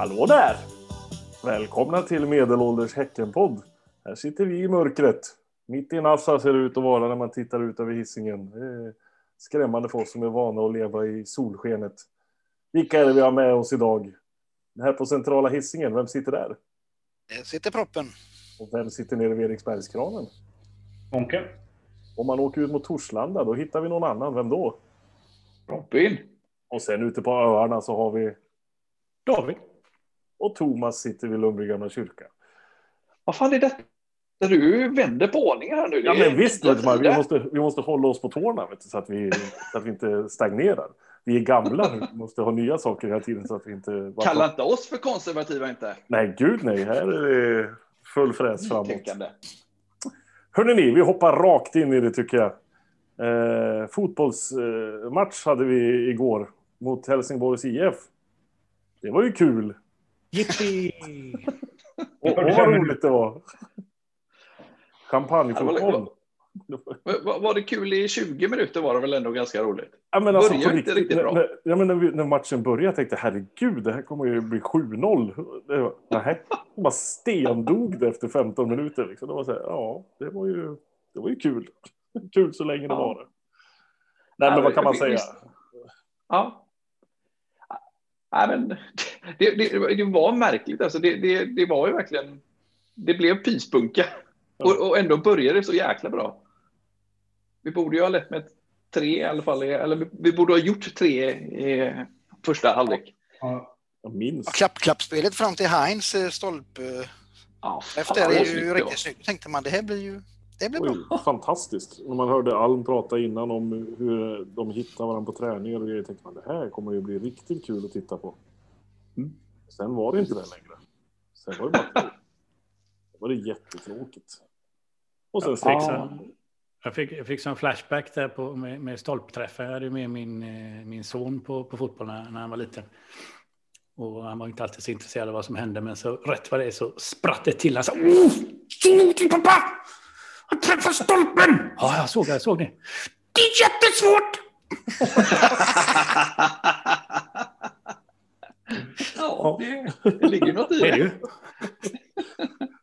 Hallå där! Välkomna till Medelålders Häckenpodd. Här sitter vi i mörkret. Mitt i Nassa ser det ut att vara när man tittar ut över hissingen. Skrämmande för oss som är vana att leva i solskenet. Vilka är det vi har med oss idag? Här på centrala hissingen, vem sitter där? Där sitter proppen. Och vem sitter nere vid Eriksbergskranen? Onkel. Om man åker ut mot Torslanda, då hittar vi någon annan. Vem då? Robin. Och sen ute på öarna så har vi... David. Och Thomas sitter vid Lundby gamla kyrka. Vad fan är detta? Du vänder på ordningen här nu. Ja, men visst, vet man, vi, måste, vi måste hålla oss på tårna du, så, att vi, så att vi inte stagnerar. Vi är gamla nu, vi måste ha nya saker hela tiden så att vi inte... bara- Kalla inte oss för konservativa inte. Nej, gud nej. Här är det full fräs framåt. Hörrni, ni, vi hoppar rakt in i det tycker jag. Eh, fotbollsmatch eh, hade vi igår mot Helsingborgs IF. Det var ju kul. Jippi! Och vad roligt det var. Ja, Champagnefotboll. var, var, det kul i 20 minuter var det väl ändå ganska roligt. Ja, men alltså, Börjar på inte riktigt, bra. När, ja, men när, vi, när matchen började tänkte jag herregud, det här kommer ju bli 7-0. Det var- Nej, de bara stendog det efter 15 minuter. Liksom. Det var så här, ja, det var ju, det var ju kul. Kul så länge det Ja. var det. Nej, Ja, men vad kan man säga? visst. Ja. Nej, men det, det, det var märkligt. Alltså det, det, det var ju verkligen... Det blev pyspunka. Och, och ändå började det så jäkla bra. Vi borde ju ha lett med tre i alla fall. Eller vi- vi borde ha gjort tre i första halvlek. Jag minns. Klapp, klappspelet fram till Heinz eh, stolpe. Ja, fan, Efter är ju riktigt snyggt. Då tänkte man det här blir ju det blir bra. Oj, fantastiskt. När man hörde Alm prata innan om hur de hittar varandra på träningar och grejer tänkte man det här kommer ju bli riktigt kul att titta på. Mm. Sen var det inte det längre. Sen var det bara. Då var det jättetråkigt. Och sen fick, så, jag fick, jag fick sån flashback där på, med, med stolpträffar. Jag hade med min, eh, min son på, på fotboll när, när han var liten. Och han var inte alltid så intresserad av vad som hände, men så rätt vad det är så spratt det till. Han sa oh, pappa! Han träffar stolpen! Ja, jag såg det, jag såg det. Det är jättesvårt! ja, det, det ligger något i Det.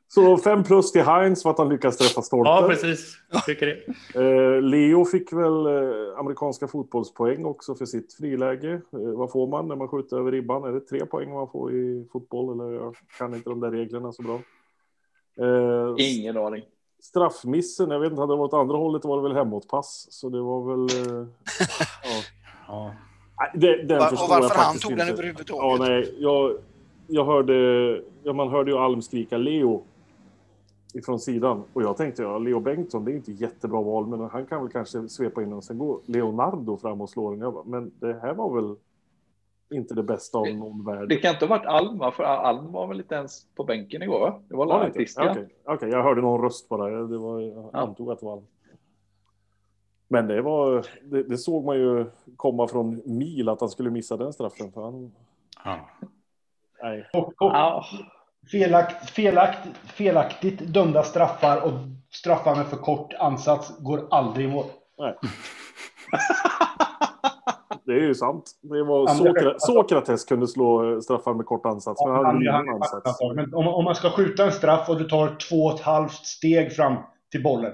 Så fem plus till Heinz för att han lyckas träffa stolpen. Ja, precis. Tycker det. Eh, Leo fick väl eh, amerikanska fotbollspoäng också för sitt friläge. Eh, vad får man när man skjuter över ribban? Är det tre poäng man får i fotboll? Eller jag kan inte de där reglerna så bra. Ingen aning. Straffmissen, jag vet inte, hade det varit andra hållet var det väl hemåtpass. Så det var väl... Eh, ja. Ja. Nej, det, den Va- förstår och varför jag han faktiskt tog inte. den överhuvudtaget. Ja, nej, jag, jag hörde... Ja, man hörde ju Alm skrika Leo ifrån sidan. Och jag tänkte, ja, Leo Bengtsson, det är inte jättebra val, men han kan väl kanske svepa in och sen går Leonardo fram och slår den. Jag bara, men det här var väl inte det bästa av någon värld. Det kan inte ha varit Alm, för Alm var väl inte ens på bänken igår? Va? Det var Var det inte? Okej, okej, jag hörde någon röst bara. Det var, jag Ja. antog att det var Alm. Men det var, det, det såg man ju komma från mil att han skulle missa den straffen. För han, Ja. nej. Och, och felakt, felakt, felaktigt dömda straffar och straffar med för kort ansats går aldrig i mål. Det är ju sant. Det var Sokra- Sokrates kunde slå eh, straffar med kort ansats, men han hade Han- ingen han- ansats. Men om, om man ska skjuta en straff och du tar två och ett halvt steg fram till bollen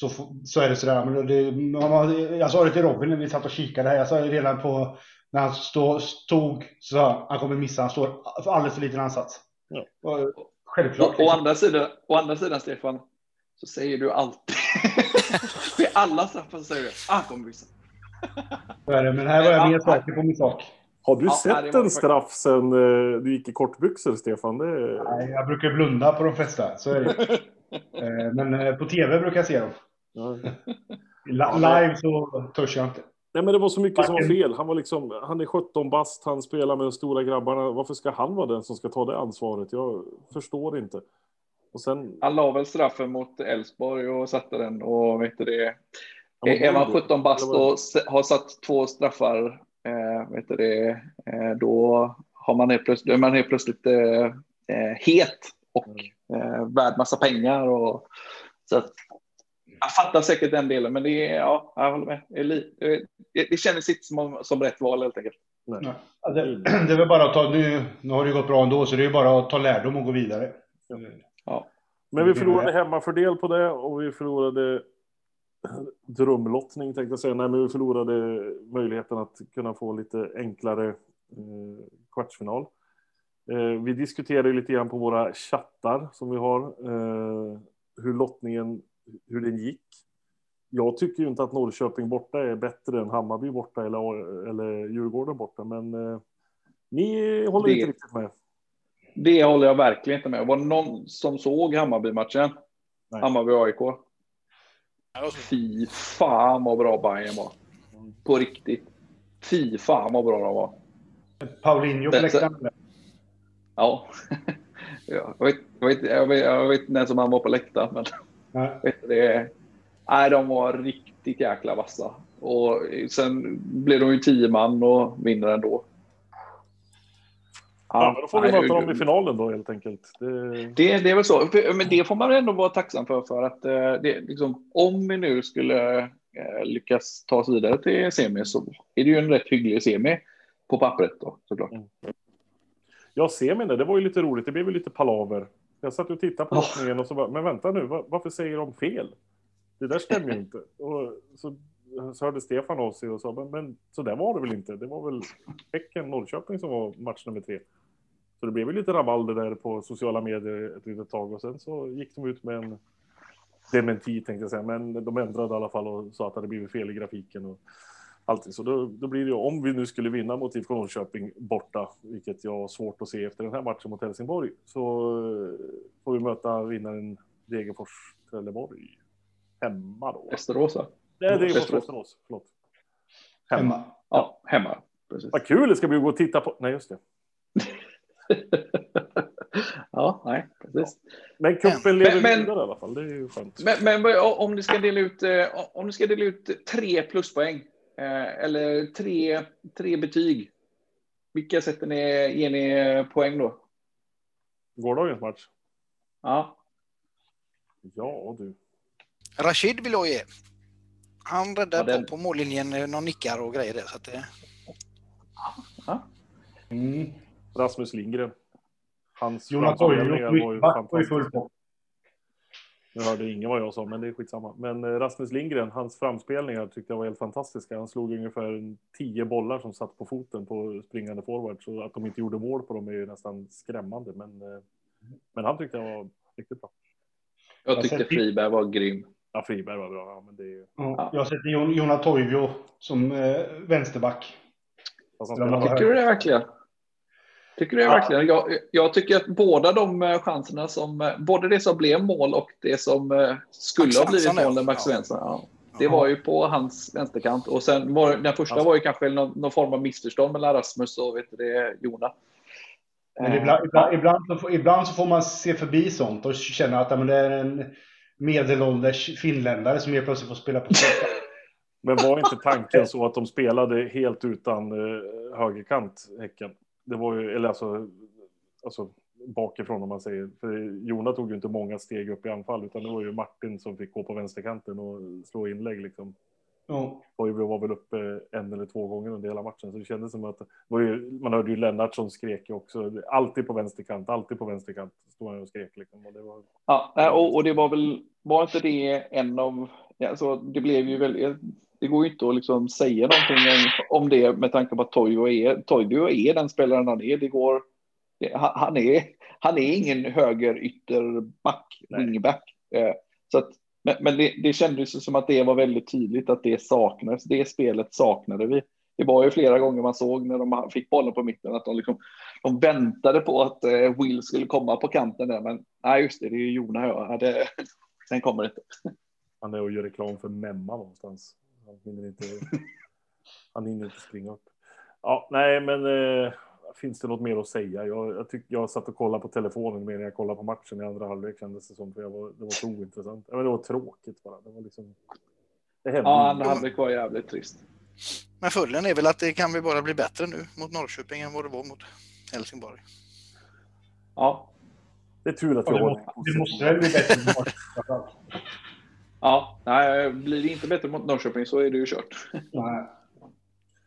så, så är det sådär. Men det, man, jag sa det till Robin när vi satt och kikade här. Jag sa det redan på när han stå, stod så sa han, han kommer missa. Han står för alldeles för liten ansats. Ja. Och, självklart. Och, å, andra sidan, å andra sidan, Stefan, så säger du alltid... Vid alla straffar så säger du ah, kommer missa. Så är det. Men här var jag mer Ja. säker på min sak. Har du Ja, sett en straff sen eh, du gick i kortbyxor, Stefan? Det... Nej, jag brukar blunda på de flesta. Så är det. Eh, Men eh, på tv brukar jag se dem. Live så törs jag inte. Nej, men det var så mycket som var fel. Han, var liksom, han är 17 bast, han spelar med de stora grabbarna. Varför ska han vara den som ska ta det ansvaret? Jag förstår inte. Och sen... Han la väl straffen mot Elfsborg och satte den och vet du det. Ja, Är man var det- 17 bast och har satt två straffar, eh, vet du det, eh, då har man helt plötsligt, då är man helt plötsligt eh, eh, het och eh, värd massa pengar. Och, så att, jag fattar säkert den delen, men det är, ja, jag håller med. Det, det, kändes inte som, som rätt val helt enkelt. Nej. Ja, Det, det är väl bara att ta, nu, nu har det gått bra ändå, så det är bara att ta lärdom och gå vidare. Men vi förlorade hemmafördel på det och vi förlorade drömlottning tänkte jag säga. Nej, men vi förlorade möjligheten att kunna få lite enklare eh, kvartsfinal. Eh, vi diskuterade lite grann på våra chattar som vi har eh, hur lottningen, hur den gick. Jag tycker ju inte att Norrköping borta är bättre än Hammarby borta eller, eller Djurgården borta, men eh, ni håller Det- inte riktigt med. Det håller jag verkligen inte med. Var det någon som såg Hammarby-matchen? Hammarby-AIK? Fy fan vad bra Bayern var. På riktigt. Fy fan vad bra de var. Paulinho läktaren. Ja. Ja, Jag vet, jag, vet, jag, vet, jag vet inte ens om han var på läktaren, men Nej. vet det, nej, de var riktigt jäkla vassa. Och sen blev de ju tio man och vinner ändå. Ja, men då får vi möta dem i finalen då helt enkelt. Det, Det, det är väl så. Men det får man ändå vara tacksam för. för att eh, det, liksom, Om vi nu skulle eh, lyckas ta oss vidare till semi så är det ju en rätt hygglig semi på pappret då såklart. Jag ser mig det, var ju lite roligt, det blev ju lite palaver. Jag satt och tittade på Ja. lottningen och så bara, men vänta nu, va- varför säger de fel? Det där stämmer ju inte. Och så, så hörde Stefan av sig och sa, men, men så där var det väl inte? Det var väl Häcken-Norrköping som var match nummer tre. Så det blev ju lite rabalder där på sociala medier ett litet tag och sen så gick de ut med en dementi tänkte jag säga, men de ändrade i alla fall och sa att det hade blivit fel i grafiken och allting. Så då, då blir det ju, om vi nu skulle vinna mot IFK Norrköping borta, vilket jag har svårt att se efter den här matchen mot Helsingborg, så eh, får vi möta vinnaren Degerfors Trelleborg hemma då. Västerås va? Nej, Degerfors. Västerås, förlåt. Hemma. Hemma. Ja, hemma. Precis. Vad kul det ska bli att gå och titta på. Nej, just det. ja, nej, precis. Men cupen lever Men- men- vidare i alla fall. Det är ju skönt. Men, men om ni ska dela ut, eh, om ni ska dela ut tre pluspoäng eh, eller tre, tre betyg. Vilka sätter ni, ger ni poäng då? Gårdagens match. Ja, Ja, du. Rashid vill jag ge. Han räddar Ja, den- på, på mållinjen, eh, någon nickar och grejer där. Så att det, Mm. Rasmus Lindgren. Hans Jonas var ju fantastiska. Nu hörde ingen vad jag sa, men det är skitsamma. Men eh, Rasmus Lindgren, hans framspelningar tyckte jag var helt fantastiska. Han slog ungefär tio bollar som satt på foten på springande forward. Så att de inte gjorde mål på dem är ju nästan skrämmande. Men, eh, men han tyckte jag var riktigt bra. jag Jag tyckte Friberg var grym. Ja, Friberg var bra. Ja, men det är ju... Ja, jag sätter Jon- Jona Toivio som eh, vänsterback. Tycker du det verkligen? Tycker du det Ja. verkligen? Jag, jag tycker att båda de eh, chanserna som, eh, både det som blev mål och det som eh, skulle ha blivit mål, när Max. Svensson, ja. Det var ju på hans vänsterkant och sen var den första Alltså- var ju kanske någon, någon form av missförstånd mellan Rasmus och vet du, det, Jona. Men ibland, ibland, ibland, så får, ibland så får man se förbi sånt och känna att ja, men det är en medelålders finländare som helt plötsligt får spela på Men var inte tanken så att de spelade helt utan eh, högerkant, Häcken? Det var ju, eller alltså, alltså bakifrån om man säger. För Jona tog ju inte många steg upp i anfall, utan det var ju Martin som fick gå på vänsterkanten och slå inlägg liksom. Ja. Toivo var väl uppe en eller två gånger under hela matchen, så det kändes som att ju, man hörde ju Lennartsson skrek ju också, alltid på vänsterkant, alltid på vänsterkant, stod han och skrek liksom. Och det var, Ja, och, och det var väl, var inte det en av, alltså, det blev ju väldigt, det går ju inte att liksom säga någonting om, om det med tanke på att Toivo är, Toivo är den spelaren han är. Det går, det, han, är, han är ingen höger ytterback, Nej. wingback. Eh, så att, men men det, det kändes som att det var väldigt tydligt att det saknades. Det spelet saknade vi. Det var ju flera gånger man såg när de fick bollen på mitten att de, liksom, de väntade på att eh, Will skulle komma på kanten där. Men nej, just det, det är ju Jona jag hade. Den kommer inte. han är och gör reklam för Memma någonstans. Han hinner inte, han hinner inte springa upp. Ja, nej, men eh, finns det något mer att säga? Jag, jag, tyck, jag satt och kollade på telefonen mer än jag kollade på matchen i andra halvlek kändes det som. För jag var, det var så ointressant. Ja, men det var tråkigt bara. Det var liksom... Det hände Ja, andra halvlek var jävligt trist. men följden är väl att det kan vi bara bli bättre nu mot Norrköping än vad det var mot Helsingborg. Ja, Det är tur att Ja, jag det, har det måste väl bli bättre. Ja nej, blir det inte bättre mot Norrköping så är det ju kört. Nej.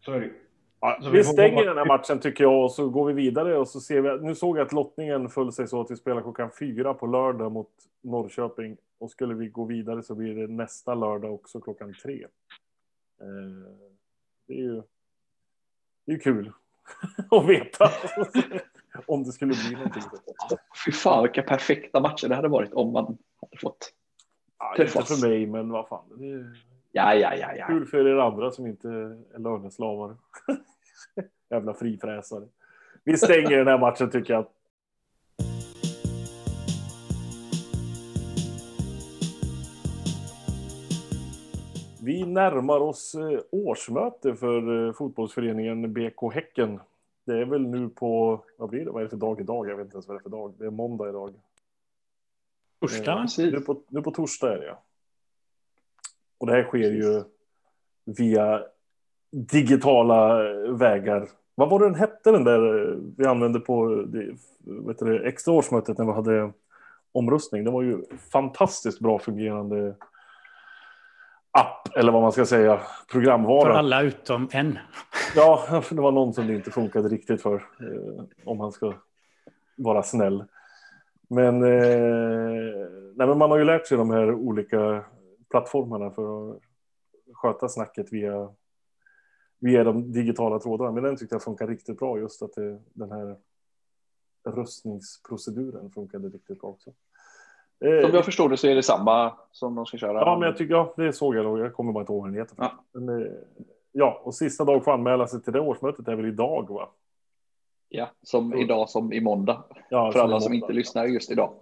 Så är det ju. Ja, Så vi vi stänger hoppas- den här matchen tycker jag och så går vi vidare och så ser vi. Nu såg jag att lottningen föll sig så att vi spelar klockan fyra på lördag mot Norrköping och skulle vi gå vidare så blir det nästa lördag också klockan tre. Eh, Det är ju. Det är kul att veta om det skulle bli någonting. Fy fan vilka perfekta matcher det hade varit om man hade fått. Ja, Träffas. inte för mig, men vad fan. Det är Ja, ja, ja, ja. kul för er andra som inte är löneslavar. Jävla frifräsare. Vi stänger den här matchen tycker jag. Vi närmar oss eh, årsmöte för eh, fotbollsföreningen BK Häcken. Det är väl nu på, vad blir det, vad är det för dag idag? Jag vet inte ens vad det är för dag. Det är måndag idag. Torsdag? Precis. Nu på, nu på torsdag är det ja. Och det här sker ju via digitala eh, vägar. Vad var det den hette den där eh, vi använde på det, vet du, extra årsmötet när vi hade omröstning? Det var ju fantastiskt bra fungerande app eller vad man ska säga, programvara. För alla utom en. Ja, för det var någon som det inte funkade riktigt för. Eh, om man ska vara snäll. Men, eh, nej, men man har ju lärt sig de här olika plattformarna för att sköta snacket via, via de digitala trådarna. Men den tyckte jag funkar riktigt bra just att det, den här röstningsproceduren funkade riktigt bra också. Eh, Som jag förstår det så är det samma som de ska köra. Ja, men jag tycker, ja, det såg jag nog. Jag kommer bara inte ihåg vad den heter. Ja. Men, eh, ja, och sista dag för att anmäla sig till det årsmötet är väl idag, va? Ja, som idag som i måndag. Ja, För alla som inte lyssnar just idag.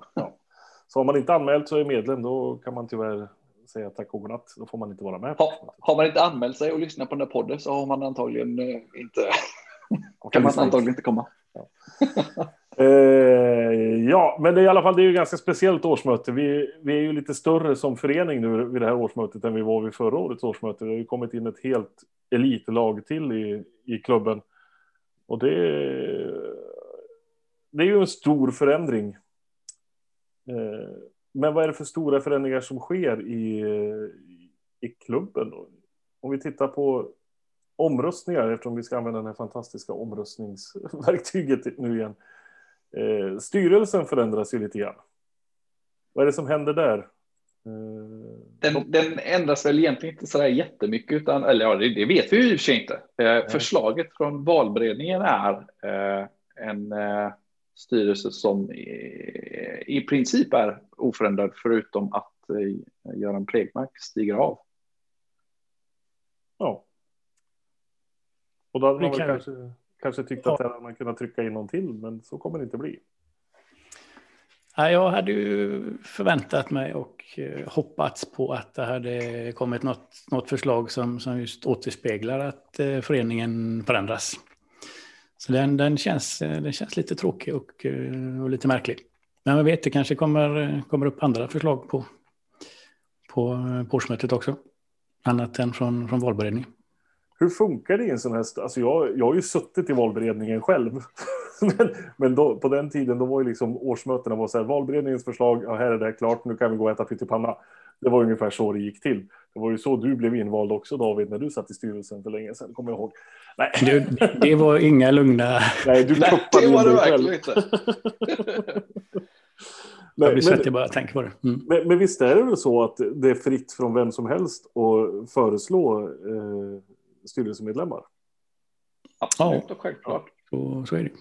Så har man inte anmält så är medlem, då kan man tyvärr säga tack och godnatt. Då får man inte vara med. Ha, har man inte anmält sig och lyssnat på den här podden så har man antagligen eh, inte, Och kan man antagligen inte komma. Eh, ja, men det är i alla fall det är ju ganska speciellt årsmöte. Vi, vi är ju lite större som förening nu vid det här årsmötet än vi var vid förra årets årsmöte. Det har ju kommit in ett helt elitlag till i, i klubben. Och det, det är ju en stor förändring. Eh, men vad är det för stora förändringar som sker i, i klubben? Då? Om vi tittar på omröstningar, eftersom vi ska använda det här fantastiska omröstningsverktyget nu igen. Eh, styrelsen förändras ju lite grann. Vad är det som händer där? Eh, Den, den ändras väl egentligen inte sådär jättemycket, utan, eller ja, det, det vet vi ju i och för sig inte. Eh, förslaget från valberedningen är eh, en eh, styrelse som i, i princip är oförändrad, förutom att eh, Göran Plegmark stiger av. ja. Och då hade man kanske, kanske tyckt att där hade man kunnat trycka in någon till, men så kommer det inte bli. Jag hade ju förväntat mig och eh, hoppats på att det hade kommit något, något förslag som, som just återspeglar att eh, föreningen förändras. Så den, den, känns, eh, den känns lite tråkig och, och lite märklig. Men man vet, det kanske kommer, kommer upp andra förslag på, på, på årsmötet också. Annat än från, från valberedningen. Hur funkar det i en sån här... Alltså jag, jag har ju suttit i valberedningen själv. men men då, på den tiden då var ju liksom årsmötena var så här, valberedningens förslag, ja, här är det klart, nu kan vi gå och äta pyttipanna. Det var ungefär så det gick till. Det var ju så du blev invald också David, när du satt i styrelsen för länge sedan, kommer jag ihåg. Nej, Det, det var inga lugna... nej du Nej, det var det verkligen inte. Jag blir svettig men, bara jag tänker på det. Mm. men, men visst är det väl så att det är fritt från vem som helst att föreslå eh, styrelsemedlemmar? Absolut och självklart. Så, så är det.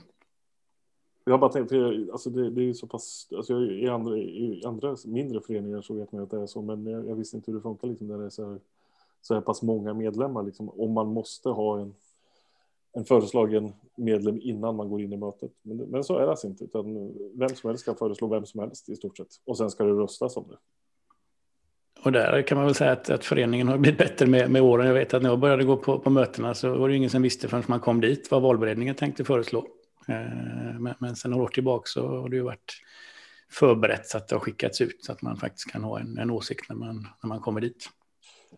Jag har bara tänkt, för jag, alltså det, det är ju så pass, alltså jag, i, andra, i andra mindre föreningar så vet man ju att det är så, men jag, jag visste inte hur det funkar liksom, när det är så här, så här pass många medlemmar, liksom, om man måste ha en, en föreslagen medlem innan man går in i mötet. Men, men så är det alltså inte, utan vem som helst kan föreslå vem som helst i stort sett. Och sen ska det röstas om det. Och där kan man väl säga att, att föreningen har blivit bättre med, med åren. Jag vet att när jag började gå på, på mötena så var det ingen som visste förrän man kom dit vad valberedningen tänkte föreslå. Eh, men, men sen några år tillbaka så har det ju varit förberett så att det har skickats ut så att man faktiskt kan ha en, en åsikt när man, när man kommer dit.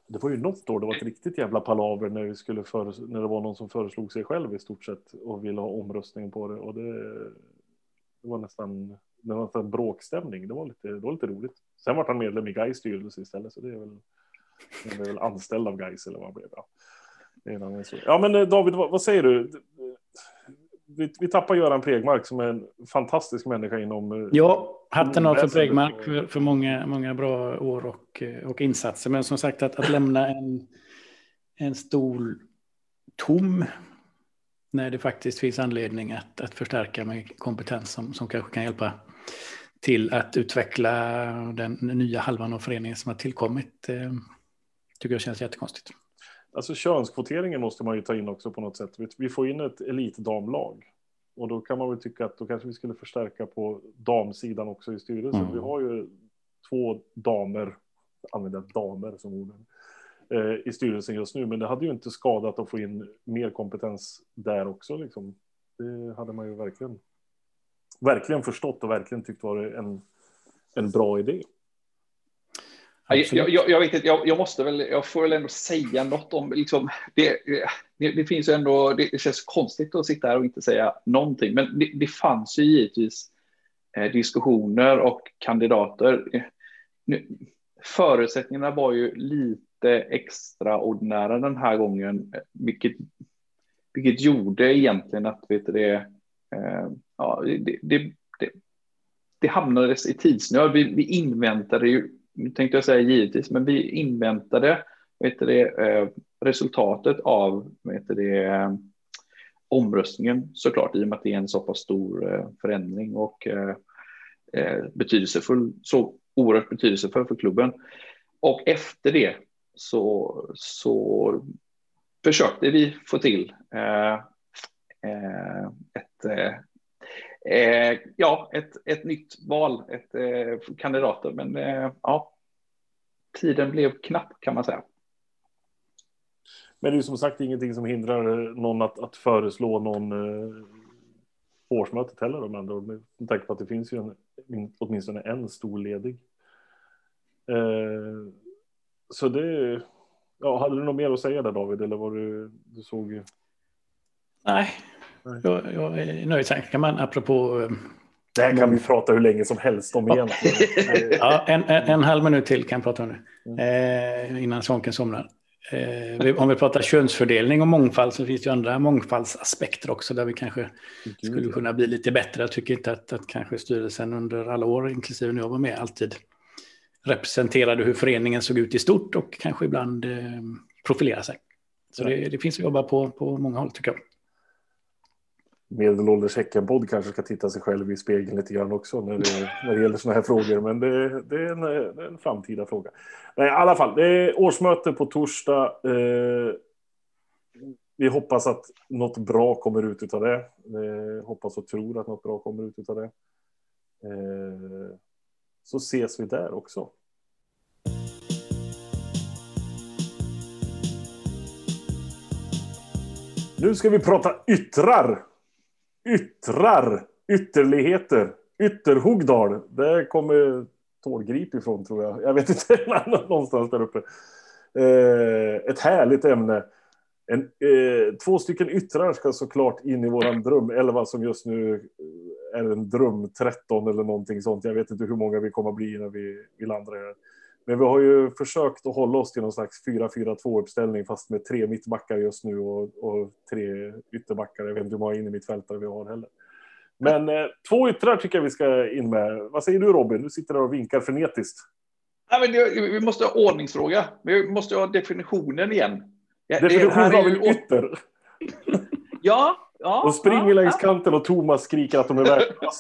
Det var ju något år det var ett riktigt jävla palaver när, vi skulle för, när det var någon som föreslog sig själv i stort sett och ville ha omröstning på det. Och det, det var nästan, det var nästan bråkstämning. Det var, lite, det var lite roligt. Sen var han medlem i Gais styrelse istället, så det är väl, det är väl anställd av Gais eller vad han blev. Ja. Ja, men eh, David, vad, vad säger du? Vi, vi tappar Göran Pregmark som är en fantastisk människa inom... eh, Ja, hatten av för och- för, för många, många bra år och, eh, och insatser. Men som sagt, att, att lämna en, en stol tom när det faktiskt finns anledning att, att förstärka med kompetens som, som kanske kan hjälpa till att utveckla den nya halvan av föreningen som har tillkommit. Eh, tycker jag känns jättekonstigt. Alltså könskvoteringen måste man ju ta in också på något sätt. Vi- Vi får in ett elitdamlag. Och då kan man väl tycka att då kanske vi skulle förstärka på damsidan också i styrelsen. Mm. Vi har ju två damer, använder damer som ord, eh, i styrelsen just nu. Men det hade ju inte skadat att få in mer kompetens där också. Liksom. Det hade man ju verkligen, verkligen förstått och verkligen tyckt var en, en bra idé. Jag, jag, jag vet inte, jag, jag måste väl, jag får väl ändå säga något om, liksom, det, det, det finns ju ändå, det, det känns konstigt att sitta här och inte säga någonting, men det, det fanns ju givetvis eh, diskussioner och kandidater. Nu, förutsättningarna var ju lite extraordinära den här gången, eh, vilket, vilket gjorde egentligen att, vet du det, eh, ja, det, det, det, det hamnades i tidsnöd. Vi, vi inväntade ju nu tänkte jag säga givetvis, men vi inväntade vet det, eh, resultatet av vet det, eh, omröstningen såklart, i och med att det är en så pass stor eh, förändring och betydelsefull, så oerhört betydelsefull för klubben. Och efter det så, så försökte vi få till eh, ett eh, ja, ett, ett nytt val, ett eh, kandidater, men eh, ja, tiden blev knapp kan man säga. Men det är som sagt ingenting som hindrar någon att, att föreslå någon eh, årsmötet heller. Om ändå, med tanke på att det finns ju en, in- åtminstone en stor ledig. Eh, så det... Ja, hade du något mer att säga där David? Eller var du, du såg Nej. Jag, jag är nöjd. Sen kan man, apropå eh, Det här kan vi prata hur länge som helst om. Eh, Ja, en, en, en halv minut till kan jag prata om nu. Eh, innan Sonken somnar. Eh, om vi pratar könsfördelning och mångfald så finns det ju andra mångfaldsaspekter också där vi kanske skulle kunna bli lite bättre. Jag tycker inte att, att kanske styrelsen under alla år, inklusive när jag var med, alltid representerade hur föreningen såg ut i stort och kanske ibland eh, profilera sig. Så det, det finns att jobba på på många håll tycker jag. Medelålders Häckenpodd kanske ska titta sig själv i spegeln lite grann också när det, när det gäller sådana här frågor. Men det, det, är en, det är en framtida fråga. Nej, i alla fall, det är årsmöte på torsdag. Eh, vi hoppas att något bra kommer ut av det. Eh, hoppas och tror att något bra kommer ut av det. Eh, så ses vi där också. Nu ska vi prata yttrar. Yttrar. Ytterligheter. Ytterhogdal. Det kommer Tårgrip ifrån tror jag. Jag vet inte, någonstans där uppe. Eh, ett härligt ämne. En, eh, två stycken yttrar ska såklart in i våran drömelva som just nu eh, är en dröm 13 eller någonting sånt. Jag vet inte hur många vi kommer att bli när vi, vi landar här. Men vi har ju försökt att hålla oss till någon slags 4-4-2 uppställning fast med tre mittbackar just nu och, och tre ytterbackar. Jag vet inte hur många in i mittfältare vi har heller. Men eh, två yttrar tycker jag vi ska in med. Vad säger du Robin? Du sitter där och vinkar frenetiskt. Nej, men det, vi måste ha ordningsfråga. Vi måste ha definitionen igen. Ja, det Definition här är av en ytter. Ja, ja. De springer ja, längs ja. kanten och Thomas skriker att de är.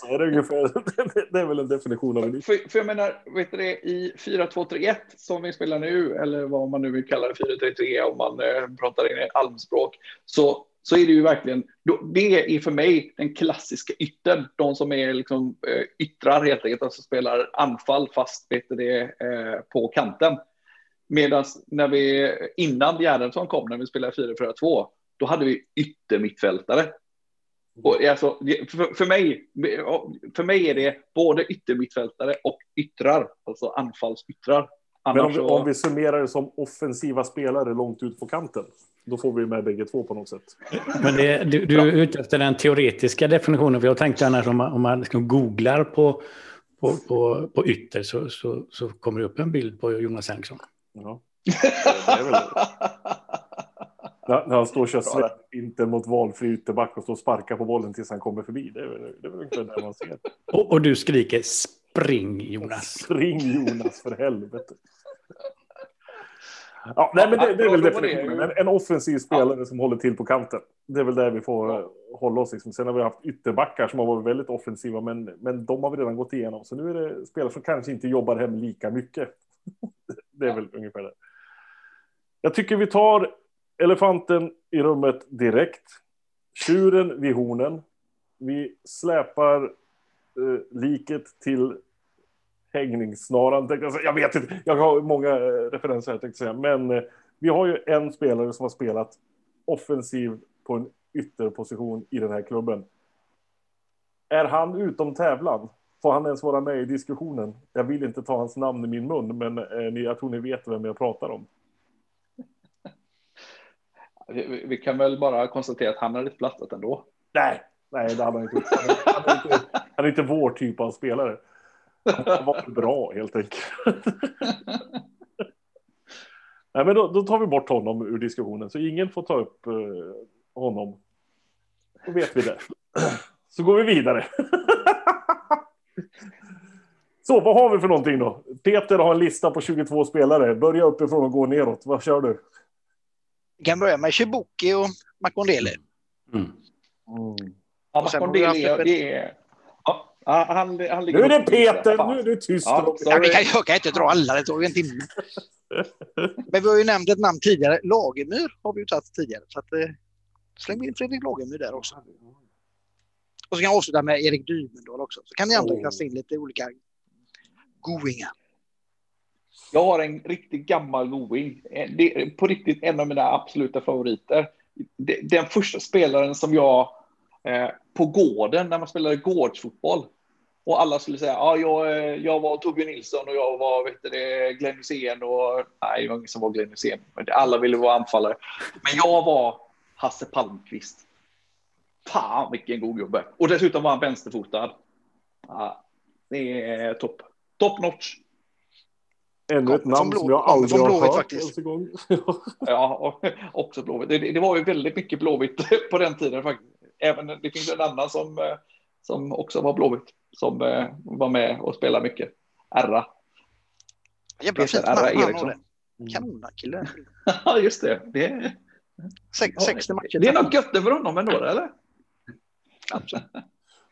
Är det, ungefär, det är väl en definition av en. För, för jag menar, vet du det, i 4-2-3-1 som vi spelar nu, eller vad man nu vill kalla det, 4-3-3 om man eh, pratar in i almspråk, så, så är det ju verkligen, då, det är för mig den klassiska yttern, de som är liksom eh, yttrar helt enkelt, alltså spelar anfall fast vet du det, eh, på kanten. Medan när vi, innan Gerhardsson kom, när vi spelade 4-4-2, då hade vi yttermittfältare. Och alltså, det- för, för, mig, för mig är det både yttermittfältare och yttrar, alltså anfallsyttrar. Men om vi, så, om vi summerar det som offensiva spelare långt ut på kanten, då får vi med bägge två på något sätt. Men det, du, du är ute efter den teoretiska definitionen. För jag tänkte annars om man, om man liksom googlar på, på, på, på ytter så, så, så kommer det upp en bild på Jonas Henriksson. Ja. Det är väl, När, när han står och kör släpinter mot valfri ytterback och står och sparkar på bollen tills han kommer förbi. Det är, väl- det är väl ungefär det man ser. Och, och du skriker spring Jonas. Spring Jonas för helvete. Ja, nej, men det, det är väl Ja, definitionen. En, en offensiv spelare som håller till på kanten. Det är väl där vi får eh, hålla oss. Liksom. Sen har vi haft ytterbackar som har varit väldigt offensiva, men, men de har vi redan gått igenom. Så nu är det spelare som kanske inte jobbar hem lika mycket. Det är väl ungefär det. Jag tycker vi tar elefanten i rummet direkt. Tjuren vid hornen. Vi släpar eh, liket till hängningssnaran. tänkte Jag, säga. jag vet inte, jag har många eh, referenser här tänkte jag säga. Men eh, vi har ju en spelare som har spelat offensiv på en ytterposition i den här klubben. Är han utom tävlan? Får han ens vara med i diskussionen? Jag vill inte ta hans namn i min mun, men eh, jag tror ni vet vem jag pratar om. Vi, vi kan väl bara konstatera att han hade inte plattat ändå. Nej, nej, det hade han inte. Han är, han är inte. Han är inte vår typ av spelare. Han var för bra helt enkelt. Nej, men då, då tar vi bort honom ur diskussionen så ingen får ta upp eh, honom. Då vet vi det. Så går vi vidare. Så vad har vi för någonting då? Peter har en lista på 22 spelare. Börja uppifrån och gå neråt. Vad kör du? Vi kan börja med Chibuki och Makondele. Mm. Ja, sen Macron, har det är... ja, han, han Nu är det Peter, nu är du tyst. Ja. Ja, vi kan, jag kan inte dra alla, det tog en timme. Men vi har ju nämnt ett namn tidigare. Lagemyr har vi ju tagit tidigare. Så att, eh, släng in Fredrik Lagemyr där också. Och så kan jag avsluta med Erik Dymendal också. Så kan ni andra Oh. kasta in lite olika goingar. Jag har en riktigt gammal going. Eh, det är på riktigt en av mina absoluta favoriter. Den första spelaren som jag eh, på gården när man spelade gårdsfotboll och alla skulle säga ja, jag, eh, jag var Torbjörn Nilsson och jag var vet du, Glenn Hysén och nej, det var ingen som var Glenn Hysén. Alla ville vara anfallare. Men jag var Hasse Palmqvist. Fan vilken god gubbe. Och dessutom var han vänsterfotad. Ja, det är topp. Top notch. Ännu ett namn som Blå- jag kommer aldrig från har Blåvitt hört faktiskt. Ja, också Blåvitt. Det, det var ju väldigt mycket Blåvitt på den tiden faktiskt. Även det finns en annan som, eh, som också var Blåvitt som eh, var med och spelade mycket. Erra. Jävla fint namn Eriksson. har. Kanonkille. Ja, just det. Det, Sex- 60 matcher. det är något gött för honom ändå, eller? Kanske.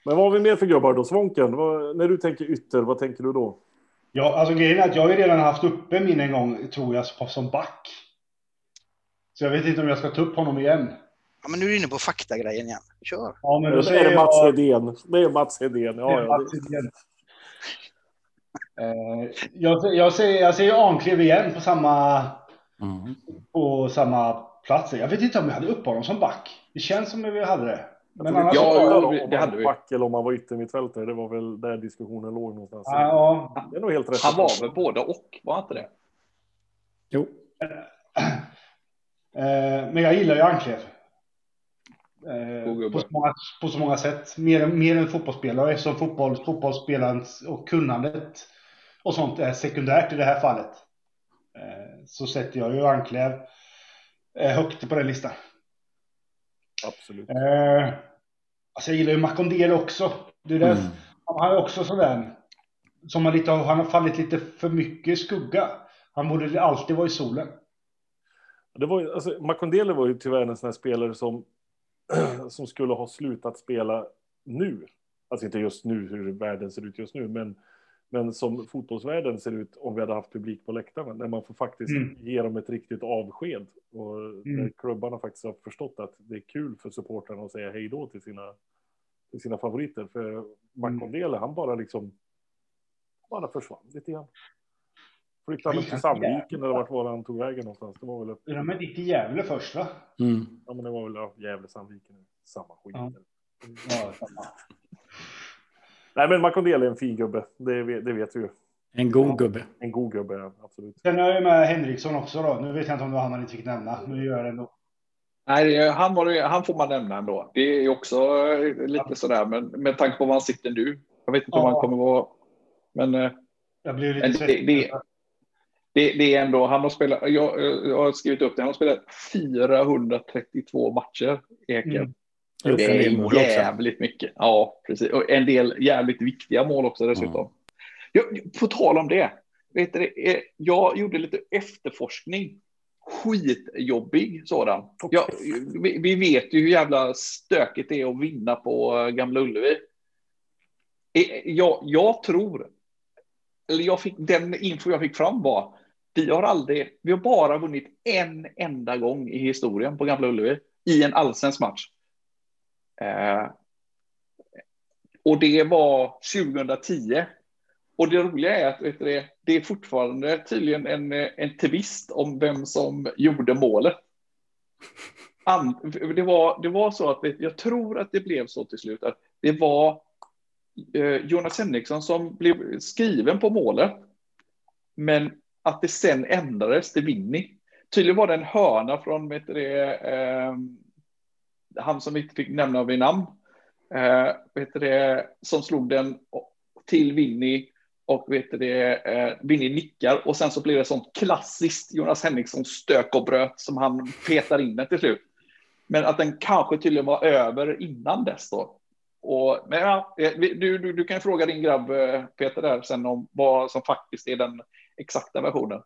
Men vad har vi mer för gubbar då? Svånken, vad, när du tänker ytter, vad tänker du då? Ja, alltså grejen är att jag har ju redan haft uppe min en gång, tror jag, som- back. Så jag vet inte om jag ska ta upp honom igen. Ja, men nu är du inne på faktagrejen igen. Kör. Ja, men då Det säger är Mats jag... Hedén. Det är Mats Hedén. Ja, ja, Mats det, Hedén. Eh, jag, jag, säger, jag säger Arnklev igen på samma, Mm. på samma plats. Jag vet inte om jag hade upp honom som back. Det känns som att vi hade det. Men annars Ja, så- jo, om det hade vi. var back eller om han var yttermittfältare. Det var väl där diskussionen låg någonstans. Ja, Det är nog helt rätt. Han var väl både och, var inte det? Jo. Eh, men jag gillar ju Arnklev. Eh, på, så många, på så många sätt. Mer, än- mer än fotbollsspelare eftersom fotboll, fotbollsspelarens och kunnandet och sånt är sekundärt i det här fallet. Eh, så sätter jag ju Arnklev eh, högt på den listan. Absolut. Alltså jag gillar ju Makondel också. Det är Mm. Han är också sådär som har, lite, han har fallit lite för mycket i skugga. Han borde alltid vara i solen. Det var, alltså, Makondele var ju tyvärr en sån här spelare som, som skulle ha slutat spela nu. Alltså inte just nu, hur världen ser ut just nu, men, men som fotbollsvärlden ser ut om vi hade haft publik på läktarna. När man får faktiskt Mm. ge dem ett riktigt avsked. Och Mm. klubbarna faktiskt har förstått att det är kul för supportrarna att säga hej då till sina, till sina favoriter. För Makondele, han bara liksom bara försvann lite grann. Flyttade han till Sandviken eller vart var han tog vägen någonstans? Det var väl upp De är gick i Gävle först va? Mm. Ja, men det var väl ja, Gävle, Sandviken, samma skit. Ja. Ja, samma. Nej, men Makondele är en fin gubbe. Det, vet- det vet vi ju. En god gubbe. En god gubbe, ja, absolut. Sen har jag med Henriksson också då. Nu vet jag inte om det var han man inte fick nämna, men det gör jag ändå. Nej, det är- han, var, det- han får man nämna ändå. Det är också eh, lite sådär, men med tanke på var han sitter nu. Jag vet inte om Ja. han kommer vara... Men eh, Jag blev Men lite det- det- det, det är ändå, han har spelat, jag, jag har skrivit upp det, han har spelat 432 matcher, Eken. Mm. Det är också. jävligt mycket. Ja, precis. Och en del jävligt viktiga mål också dessutom. Jag, på tal om det. Vet du, jag gjorde lite efterforskning. Skitjobbig sådan. Jag, vi, vi vet ju hur jävla stökigt det är att vinna på eh, Gamla Ullevi. Eh, Jag, jag tror, eller jag fick, den info jag fick fram var, vi har aldrig, vi har bara vunnit en enda gång i historien på Gamla Ullevi i en allsvensk match. Eh, och det var 2010. Och det roliga är att vet du, det, det är fortfarande tydligen en, eh, en tvist om vem som gjorde målet. An, det, var, det var så att vet, jag tror att det blev så till slut att det var eh, Jonas Henriksson som blev skriven på målet. Men att det sen ändrades till Winnie. Tydligen var det en hörna från vet du, det, eh, han som vi inte fick nämna vid namn. Eh, vet det, som slog den till Winnie och vet det, eh, Winnie nickar och sen så blir det sånt klassiskt Jonas Henriksson stök och bröt som han petar in den till slut. Men att den kanske tydligen var över innan dess då. Och, men ja, eh, du, du, du kan fråga din grabb eh, Peter där sen om vad som faktiskt är den exakta versionen.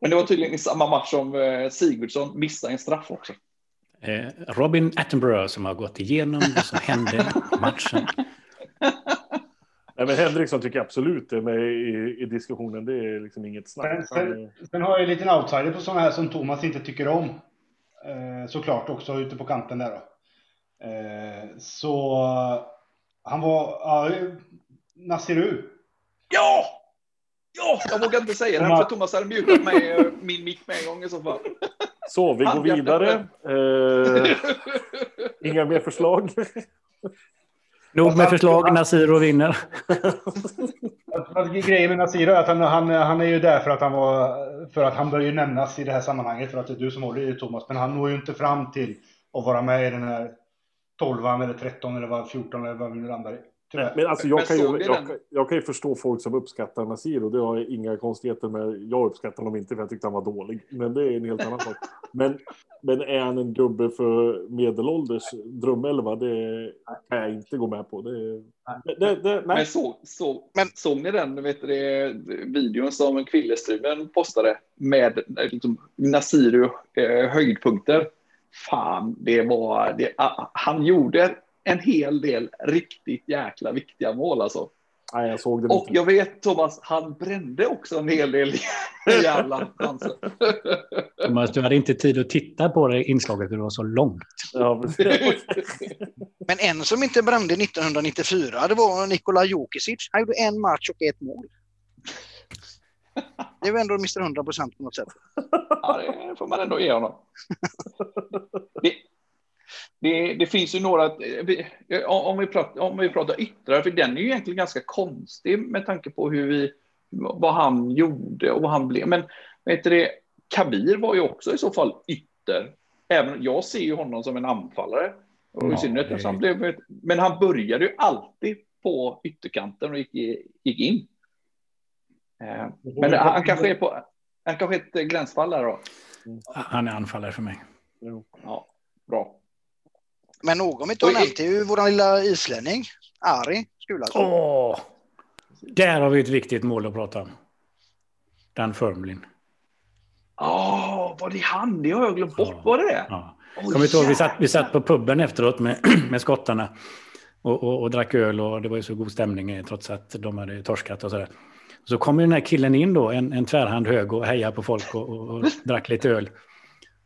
Men det var tydligen i samma match som eh, Sigurdsson missade en straff också. Eh, Robin Attenborough som har gått igenom vad som hände i matchen. Nej, men Henriksson tycker jag absolut är med i, i diskussionen. Det är liksom inget snack. Sen, sen, sen har jag en liten outsider på sådana här som Thomas inte tycker om. Eh, såklart också ute på kanten där då. Eh, så han var, ja, Nasiru. Ja! Ja, jag vågar inte säga det här, för Thomas hade mutat mig, eh, min mick med en gång i så fall. Så, vi går vidare. Eh, inga mer förslag. Nog med förslag, Nasiro vinner. Att Grejen med Nasir är att han, han, han är ju där för att han var, för att han bör ju nämnas i det här sammanhanget för att det är du som håller i Thomas. Men han når ju inte fram till att vara med i den här 12 eller 13 eller vad 14 eller vad vi nu landar i. Tyvärr. Men alltså, Men jag, kan såg ju, jag, kan- jag kan ju förstå folk som uppskattar Nasir och det har jag inga konstigheter med. Jag uppskattar honom inte för jag tyckte han var dålig. Men det är en helt annan sak. Men, men är han en gubbe för medelålders drömelva? Det kan jag inte gå med på. Det, det, det, nej. Men så, så, Men- såg ni den vet du, videon som Kvillestreamen postade med eh, liksom, Nasiru eh, höjdpunkter? Fan, det var... Det, han gjorde en hel del riktigt jäkla viktiga mål alltså. nej, jag såg det Och jag vet Thomas, han brände också en hel del jävla chanser. Thomas, du hade inte tid att titta på det inslaget, för det var så långt. Ja, men- Men en som inte brände 1994, det var Nikola Jokisic. Han gjorde en match och ett mål. Det var ändå Mr 100 procent på något sätt. Ja, det får man ändå ge honom. Det, det, det finns ju några, vi- om vi, pratar, om vi pratar yttrar, för den är ju egentligen ganska konstig med tanke på hur vi, vad han gjorde och vad han blev. Men vet du det, Kabir var ju också i så fall ytter. Även jag ser ju honom som en anfallare. Och i Ja, synnerhet han blev, men han började ju alltid på ytterkanten och gick, gick in. Eh, Men han kanske är på, han kanske är ett gränsfall där då. Han är anfallare för mig. Ja, bra. Men någon vi inte har nämnt är ju vår lilla islänning, Ari Skulason. Åh! Där har vi ett viktigt mål att prata om. Dan Firmlin. Ja, var det han? Det har jag glömt bort. Ja. Var det det? Ja. Kommer inte ihåg, vi satt, vi satt på puben efteråt med, med skottarna och, och, och drack öl och det var ju så god stämning eh, trots att de hade torskat och sådär. Så kom ju den här killen in då, en, en tvärhand hög och hejade på folk och, och, och drack lite öl.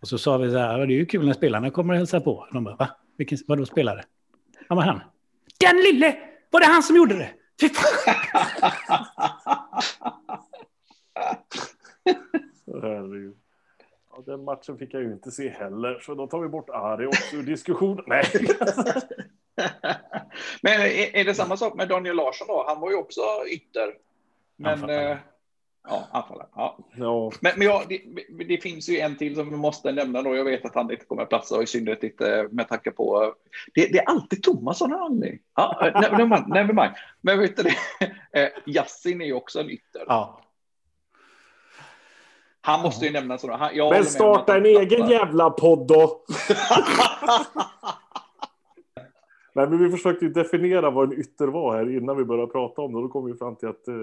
Och så sa vi så här, "Ja, det är ju kul när spelarna kommer och hälsar på. De bara, va? Vilken, vadå spelare? Ja, men han. Den lille! Var det han som gjorde det? Fy fan! Herregud. Ja, den matchen fick jag ju inte se heller, så då tar vi bort Ari också ur diskussionen. Nej. Men är, det samma sak med Daniel Larsson då? Han var ju också ytter. Men... Eh, Ja, anfallare. Ja. Ja, Men, men ja, det, det finns ju en till som vi måste nämna då. Jag vet att han inte kommer att platsa och i synnerhet inte med tanke på... Det, det är alltid Thomas av någon anledning. Ja, eh, never mind. Men vet du det? Eh, Yassin är ju också en ytter. Ja. Han måste ju nämna sådana. Han, Men starta en egen jävla podd då! Nej, men vi försökte ju definiera vad en ytter var här innan vi började prata om det. Då kom vi fram till att eh,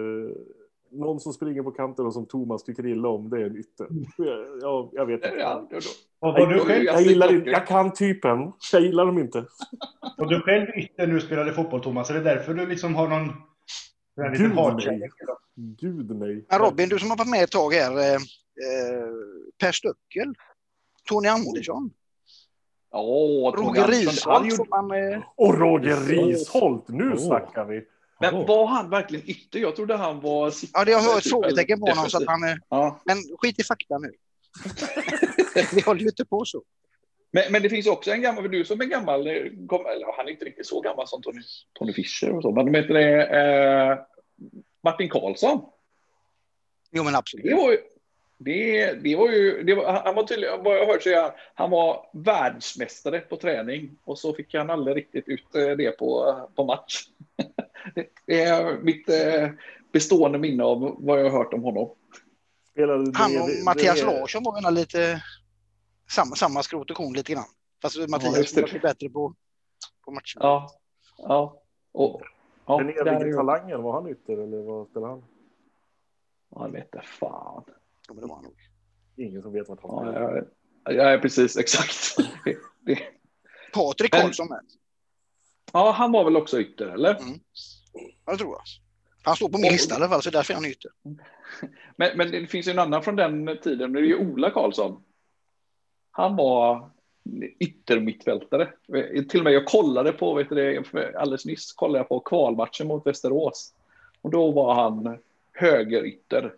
någon som springer på kanten och som Thomas tycker illa om, det är en ytter. Ja, jag vet inte. Ja, då, då. Jag, själv, jag, gillar inte, jag kan typen, jag gillar dem inte. var du själv ytter när du spelade fotboll, Thomas? Är det därför du liksom har någon... Gud, hatkärlek? Gud nej. Men Robin, du som har varit med ett tag här. Eh, eh, per Stöckel. Tony Andersson. Tony Roger Risholt. eh, Och Roger Risholt, nu snackar vi. Men var han verkligen ytter? Jag trodde han var... ja, det har jag ett typ, frågetecken på honom. Så att han, eh, Ja. men skit i fakta nu. Vi håller ju inte på så. Men, men det finns också en gammal, för du som är gammal, eh, kom, eller, han är inte riktigt så gammal som Tony, Tony Fischer och så, men de heter det eh, Martin Karlsson. Jo, men Det absolut. var ju, det, det var ju, det var, han var tydligen, vad jag hört så är han, var världsmästare på träning och så fick han aldrig riktigt ut eh, det på, på match. Det, det är mitt eh, bestående minne av vad jag har hört om honom. Spelade Han och bredvid- Mattias bredvid- Larsson var väl lite samma, samma skrot och korn lite grann. Fast Mattias det. var lite bättre på, på matchen. Ja, ja. Och, ja, Den där är evige talangen, var han ytter eller vad spelade han? Ja, jag vet inte fan. Ja, men det var han nog. Ingen som vet vart han Ja, spelar. ja, ja, precis, exakt. Det, det. Patrik Karlsson. Ja, han var väl också ytter, eller? Ja, det tror jag. Han står på min lista i alla fall, så därför är han ytter. Men, men det finns ju en annan från den tiden, det är ju Ola Karlsson. Han var yttermittfältare. Till och med jag kollade på, vet du alldeles nyss kollade jag på kvalmatchen mot Västerås. Och då var han högerytter.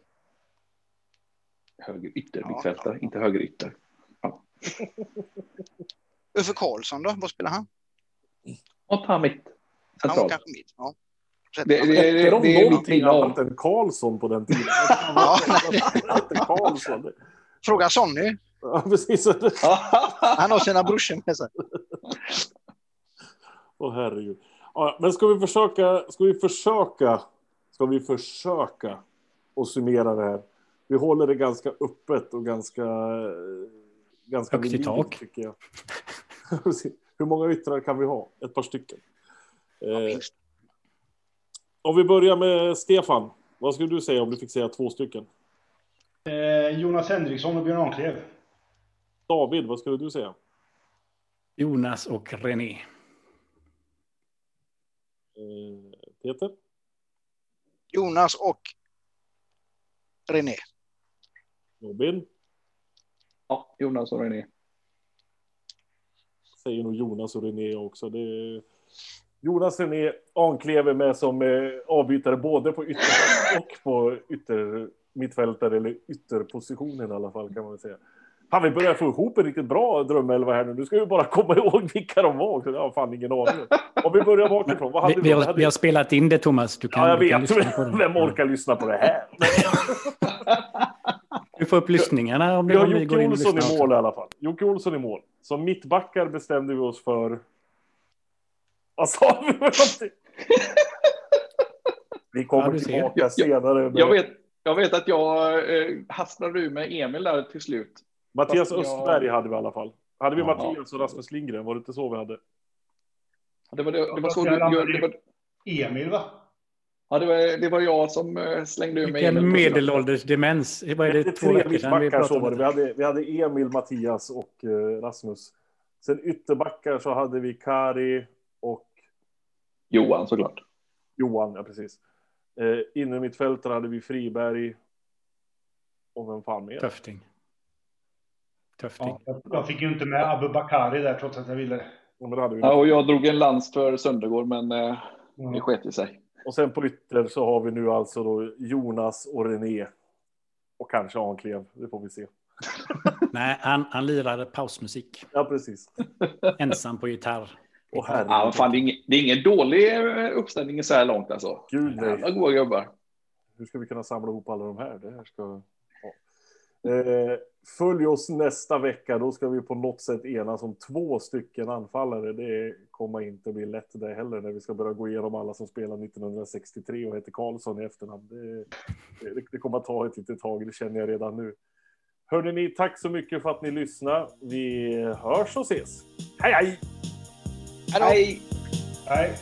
Höger yttermittfältare, inte högerytter. Uffe Karlsson då? Vad spelar han? Och ta mitt Han var kanske mitt. Ja. Det, det, det, Hette de det är mitt än Karlsson på den tiden? Ja. Karlsson. Fråga Sonny. Ja, precis. Han har sina brorsor med sig. Åh herregud. Ja, men ska vi försöka, ska vi försöka, ska vi försöka och summera det här? Vi håller det ganska öppet och ganska, ganska Högt i tak. tycker jag. Hur många yttrar kan vi ha? Ett par stycken. Ja, Eh, minst. Om vi börjar med Stefan. Vad skulle du säga om du fick säga två stycken? Eh, Jonas Henriksson och Björn Anklev. David, vad skulle du säga? Jonas och René. Eh, Peter? Jonas och René. Robin? Ja, Jonas och René. säger nog Jonas och René också. Det. Jonas René Anklever med som eh, avbytare både på ytter och på ytter mittfältare eller ytterpositionen i alla fall kan man väl säga. Fan, vi börjar få ihop en riktigt bra drömelva här nu. Nu ska vi bara komma ihåg vilka de var. Jag har fan ingen aning. Om vi börjar bakifrån. Vad hade Vi, vi? har, hade- vi har spelat in det, Thomas. Du kan, Ja, jag du kan vet. det. Vem orkar lyssna på det här? Du får upp lyssningarna om, det, om vi Jocke går in och Olsson lyssnar. i mål i alla fall. Jocke Olsson i mål. Som mittbackar bestämde vi oss för... Vad sa vi? Vi kommer Ja, tillbaka Jag- senare. Med Jag vet, jag vet att jag eh, hasslade ur med Emil där till slut. Mattias fast jag- Östberg hade vi i alla fall. Hade vi Ja. Mattias och Rasmus Lindgren? Var det inte så vi hade? Det var, det, det var så jag du, jag, det, var, Emil, va? ja, det, var, det var jag som eh, slängde ur med Vilken medelålders demens. Vad är Det det, är två tre veckor sedan vi mittbackar så pratade var om det. Vi hade, vi hade Emil, Mattias och eh, Rasmus. Sen ytterbackar så hade vi Kari Johan såklart. Johan, ja precis. Eh, Innermittfältare hade vi Friberg. Och vem fan mer? Töfting. Töfting. Ja, jag- fick ju inte med Abu Bakari där trots att jag ville. Ja, men det hade vi. Ja, och jag drog en lans för Söndergård, men eh, det Mm. sket i sig. Och sen på ytter så har vi nu alltså då Jonas och René. Och kanske Anklev, det får vi se. Nej, han, han lirade pausmusik. Ja, precis. Ensam på gitarr. Herregud. Ja, fan, det, är ingen, det är ingen dålig eh, uppställning så här långt alltså. Gud nej. Jävla goa gubbar. Hur ska vi kunna samla ihop alla de här? Det här ska... Ja. Eh, följ oss nästa vecka. Då ska vi på något sätt enas om två stycken anfallare. Det kommer inte bli lätt det heller när vi ska börja gå igenom alla som spelade 1963 och heter Karlsson i efternamn. Det, det, det kommer att ta ett litet tag, det känner jag redan nu. Hörde ni, tack så mycket för att ni lyssnade. Vi hörs och ses. Hej hej! Hej då! Hej! Nej.